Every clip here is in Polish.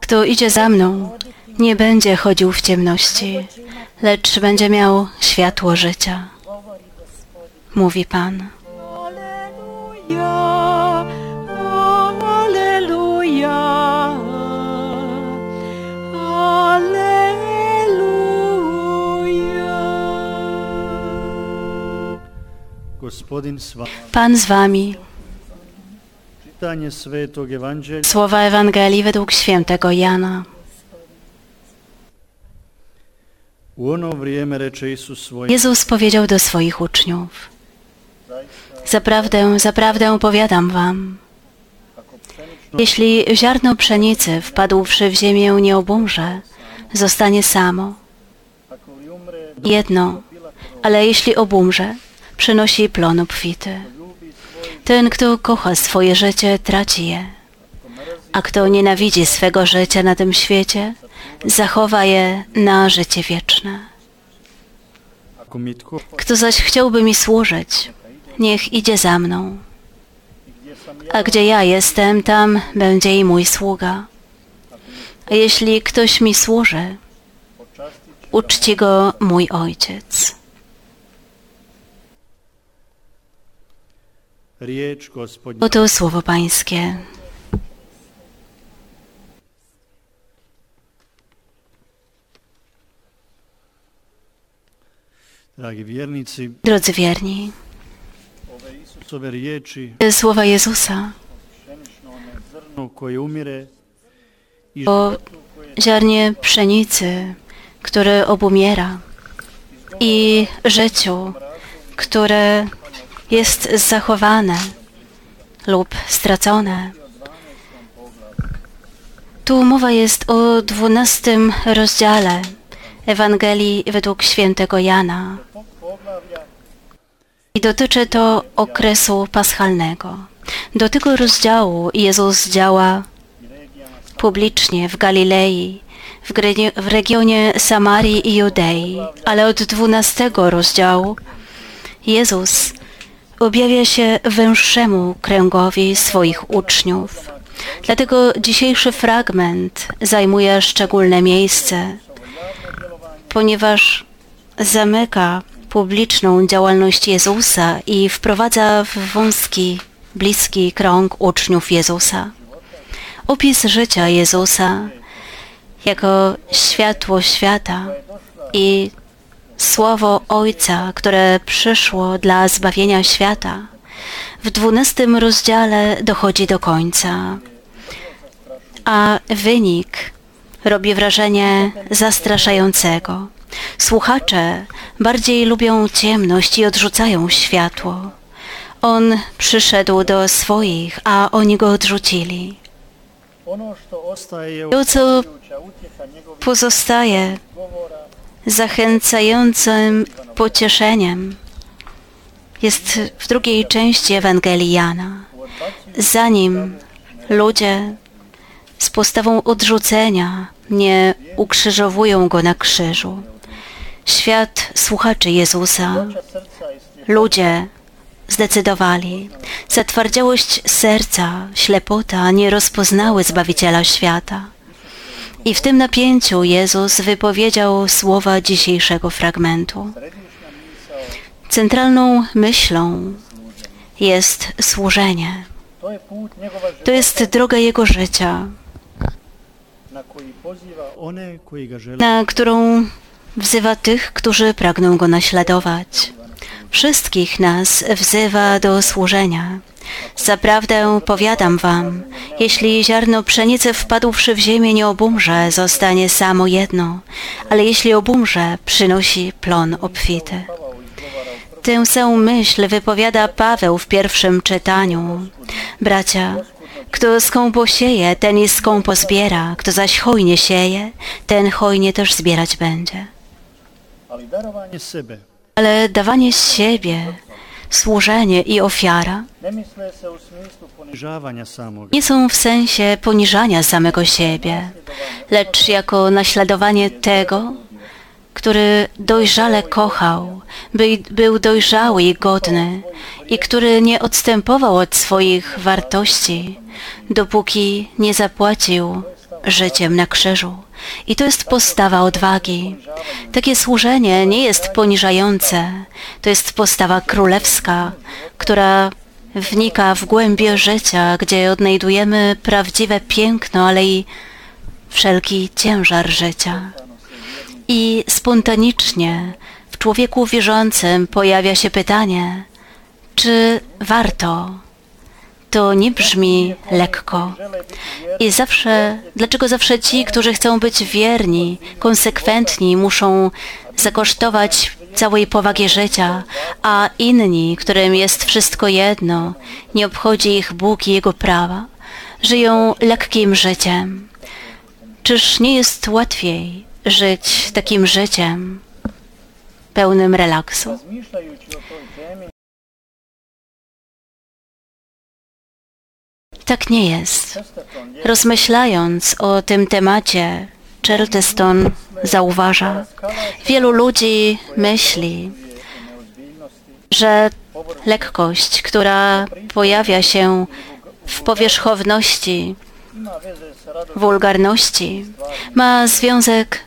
Kto idzie za mną, nie będzie chodził w ciemności, lecz będzie miał światło życia. Mówi Pan. Pan z wami. Słowa Ewangelii według świętego Jana. Jezus powiedział do swoich uczniów: Zaprawdę, zaprawdę powiadam wam, jeśli ziarno pszenicy wpadłszy w ziemię nie obumrze, zostanie samo, jedno, ale jeśli obumrze, przynosi plon obfity. Ten, kto kocha swoje życie, traci je, a kto nienawidzi swego życia na tym świecie, zachowa je na życie wieczne. Kto zaś chciałby mi służyć, niech idzie za mną. A gdzie ja jestem, tam będzie i mój sługa. A jeśli ktoś mi służy, uczci go mój ojciec. Oto słowo Pańskie. Drodzy wierni, słowa Jezusa o ziarnie pszenicy, które obumiera i życiu, które jest zachowane lub stracone. Tu mowa jest o dwunastym rozdziale Ewangelii według świętego Jana i dotyczy to okresu paschalnego. Do tego rozdziału Jezus działa publicznie w Galilei, w, w regionie Samarii i Judei, ale od dwunastego rozdziału Jezus objawia się węższemu kręgowi swoich uczniów. Dlatego dzisiejszy fragment zajmuje szczególne miejsce, ponieważ zamyka publiczną działalność Jezusa i wprowadza w wąski, bliski krąg uczniów Jezusa. Opis życia Jezusa jako światło świata i słowo Ojca, które przyszło dla zbawienia świata, w dwunastym rozdziale dochodzi do końca, a wynik robi wrażenie zastraszającego. Słuchacze bardziej lubią ciemność i odrzucają światło. On przyszedł do swoich, a oni go odrzucili. To, co pozostaje zachęcającym pocieszeniem jest w drugiej części Ewangelii Jana. Zanim ludzie z postawą odrzucenia nie ukrzyżowują go na krzyżu, świat słuchaczy Jezusa, ludzie zdecydowali. Zatwardziałość serca, ślepota nie rozpoznały Zbawiciela świata. I w tym napięciu Jezus wypowiedział słowa dzisiejszego fragmentu. Centralną myślą jest służenie. To jest droga Jego życia, na którą wzywa tych, którzy pragną Go naśladować. Wszystkich nas wzywa do służenia. Zaprawdę powiadam wam, jeśli ziarno pszenicy wpadłszy w ziemię nie obumrze, zostanie samo jedno, ale jeśli obumrze, przynosi plon obfity. Tę samą myśl wypowiada Paweł w pierwszym czytaniu. Bracia, kto skąpo sieje, ten i skąpo zbiera, kto zaś hojnie sieje, ten hojnie też zbierać będzie. Ale dawanie siebie, służenie i ofiara nie są w sensie poniżania samego siebie, lecz jako naśladowanie tego, który dojrzale kochał, by, był dojrzały i godny i który nie odstępował od swoich wartości, dopóki nie zapłacił życiem na krzyżu. I to jest postawa odwagi. Takie służenie nie jest poniżające. To jest postawa królewska, która wnika w głębie życia, gdzie odnajdujemy prawdziwe piękno, ale i wszelki ciężar życia. I spontanicznie w człowieku wierzącym pojawia się pytanie, czy warto? To nie brzmi lekko. I zawsze, dlaczego zawsze ci, którzy chcą być wierni, konsekwentni, muszą zakosztować całej powagi życia, a inni, którym jest wszystko jedno, nie obchodzi ich Bóg i Jego prawa, żyją lekkim życiem. Czyż nie jest łatwiej żyć takim życiem pełnym relaksu? Tak nie jest. Rozmyślając o tym temacie, Charleston zauważa, wielu ludzi myśli, że lekkość, która pojawia się w powierzchowności, wulgarności, ma związek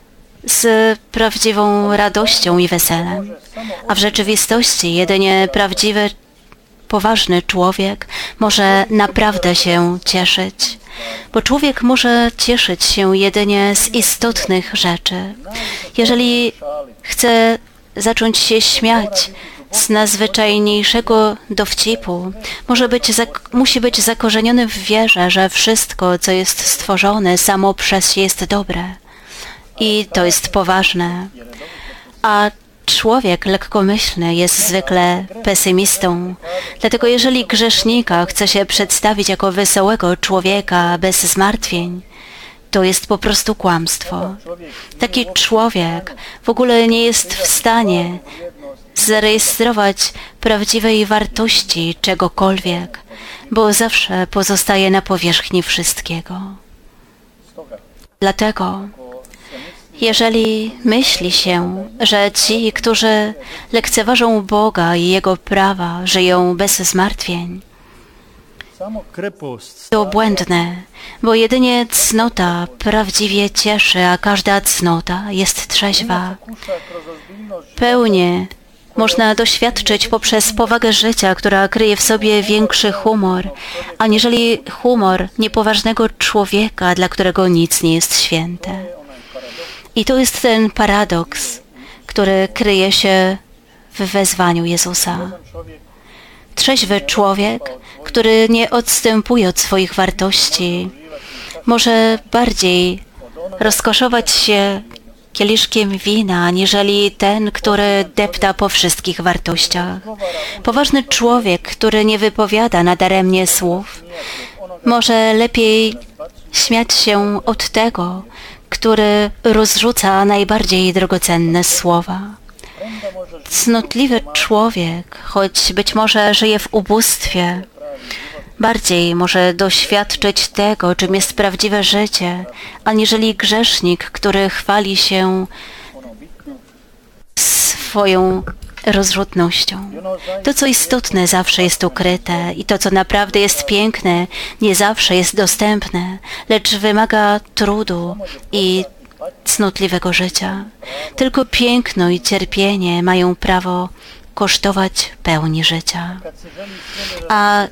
z prawdziwą radością i weselem. A w rzeczywistości jedynie prawdziwy, poważny człowiek może naprawdę się cieszyć. Bo człowiek może cieszyć się jedynie z istotnych rzeczy. Jeżeli chce zacząć się śmiać z najzwyczajniejszego dowcipu, może być, musi być zakorzeniony w wierze, że wszystko, co jest stworzone, samo przez się jest dobre. I to jest poważne. A człowiek lekkomyślny jest zwykle pesymistą. Dlatego jeżeli grzesznika chce się przedstawić jako wesołego człowieka bez zmartwień, to jest po prostu kłamstwo. Taki człowiek w ogóle nie jest w stanie zarejestrować prawdziwej wartości czegokolwiek, bo zawsze pozostaje na powierzchni wszystkiego. Dlatego, jeżeli myśli się, że ci, którzy lekceważą Boga i Jego prawa, żyją bez zmartwień, to błędne, bo jedynie cnota prawdziwie cieszy, a każda cnota jest trzeźwa. Pełnię można doświadczyć poprzez powagę życia, która kryje w sobie większy humor, aniżeli humor niepoważnego człowieka, dla którego nic nie jest święte. I to jest ten paradoks, który kryje się w wezwaniu Jezusa. Trzeźwy człowiek, który nie odstępuje od swoich wartości, może bardziej rozkoszować się kieliszkiem wina, aniżeli ten, który depta po wszystkich wartościach. Poważny człowiek, który nie wypowiada nadaremnie słów, może lepiej śmiać się od tego, który rozrzuca najbardziej drogocenne słowa. Cnotliwy człowiek, choć być może żyje w ubóstwie, bardziej może doświadczyć tego, czym jest prawdziwe życie, aniżeli grzesznik, który chwali się swoją rozrzutnością. To, co istotne, zawsze jest ukryte i to, co naprawdę jest piękne, nie zawsze jest dostępne, lecz wymaga trudu i cnotliwego życia. Tylko piękno i cierpienie mają prawo kosztować pełni życia. A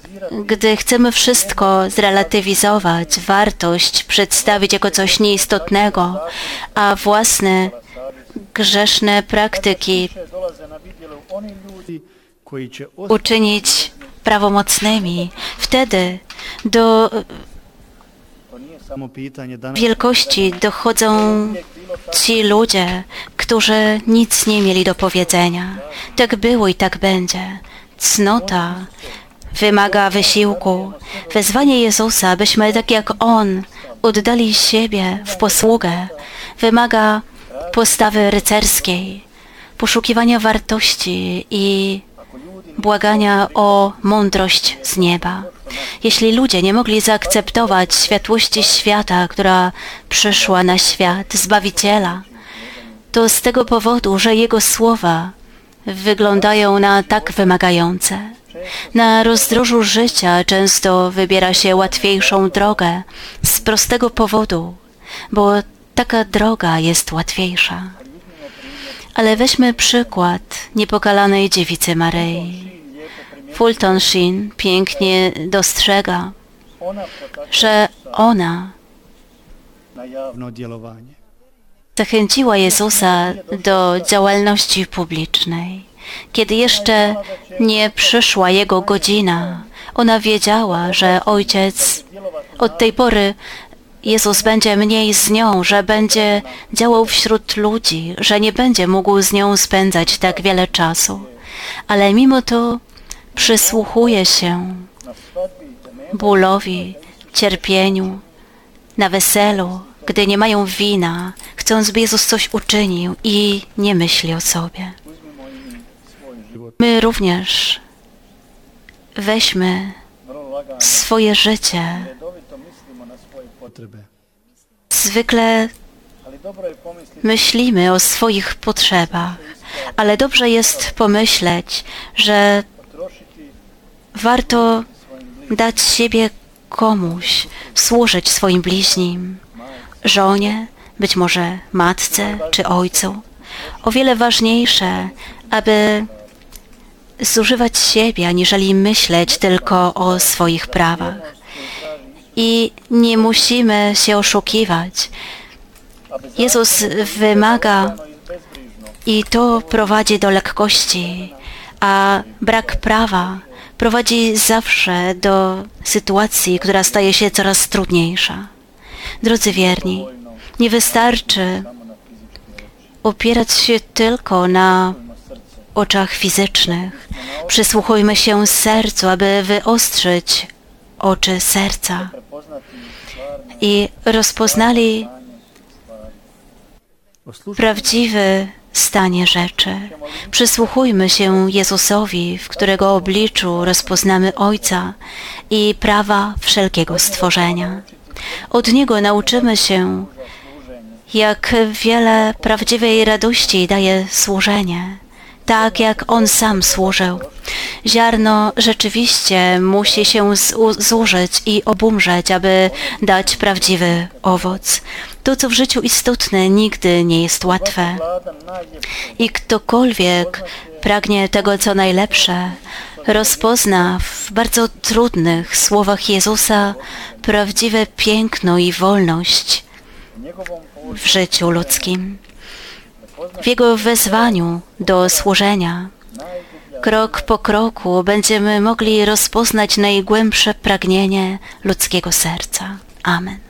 gdy chcemy wszystko zrelatywizować, wartość przedstawić jako coś nieistotnego, a własne grzeszne praktyki uczynić prawomocnymi, wtedy do wielkości dochodzą ci ludzie, którzy nic nie mieli do powiedzenia. Tak było i tak będzie. Cnota wymaga wysiłku. Wezwanie Jezusa, byśmy tak jak On oddali siebie w posługę, wymaga postawy rycerskiej, poszukiwania wartości i błagania o mądrość z nieba. Jeśli ludzie nie mogli zaakceptować światłości świata, która przyszła na świat, Zbawiciela, to z tego powodu, że Jego słowa wyglądają na tak wymagające. Na rozdrożu życia często wybiera się łatwiejszą drogę z prostego powodu, bo taka droga jest łatwiejsza. Ale weźmy przykład niepokalanej dziewicy Maryi. Fulton Sheen pięknie dostrzega, że ona zachęciła Jezusa do działalności publicznej. Kiedy jeszcze nie przyszła Jego godzina, ona wiedziała, że Ojciec od tej pory Jezus będzie mniej z nią, że będzie działał wśród ludzi, że nie będzie mógł z nią spędzać tak wiele czasu. Ale mimo to przysłuchuje się bólowi, cierpieniu, na weselu, gdy nie mają wina, chcąc, by Jezus coś uczynił i nie myśli o sobie. My również weźmy swoje życie. Zwykle myślimy o swoich potrzebach, ale dobrze jest pomyśleć, że warto dać siebie komuś, służyć swoim bliźnim, żonie, być może matce czy ojcu. O wiele ważniejsze, aby zużywać siebie, aniżeli myśleć tylko o swoich prawach. I nie musimy się oszukiwać. Jezus wymaga i to prowadzi do lekkości, a brak prawa prowadzi zawsze do sytuacji, która staje się coraz trudniejsza. Drodzy wierni, nie wystarczy opierać się tylko na oczach fizycznych. Przysłuchujmy się sercu, aby wyostrzyć oczy serca i rozpoznali prawdziwy stanie rzeczy. Przysłuchujmy się Jezusowi, w którego obliczu rozpoznamy Ojca i prawa wszelkiego stworzenia. Od Niego nauczymy się, jak wiele prawdziwej radości daje służenie, tak jak On sam służył. Ziarno rzeczywiście musi się zu- zużyć i obumrzeć, aby dać prawdziwy owoc. To, co w życiu istotne, nigdy nie jest łatwe. I ktokolwiek pragnie tego, co najlepsze, rozpozna w bardzo trudnych słowach Jezusa prawdziwe piękno i wolność w życiu ludzkim. W Jego wezwaniu do służenia, krok po kroku, będziemy mogli rozpoznać najgłębsze pragnienie ludzkiego serca. Amen.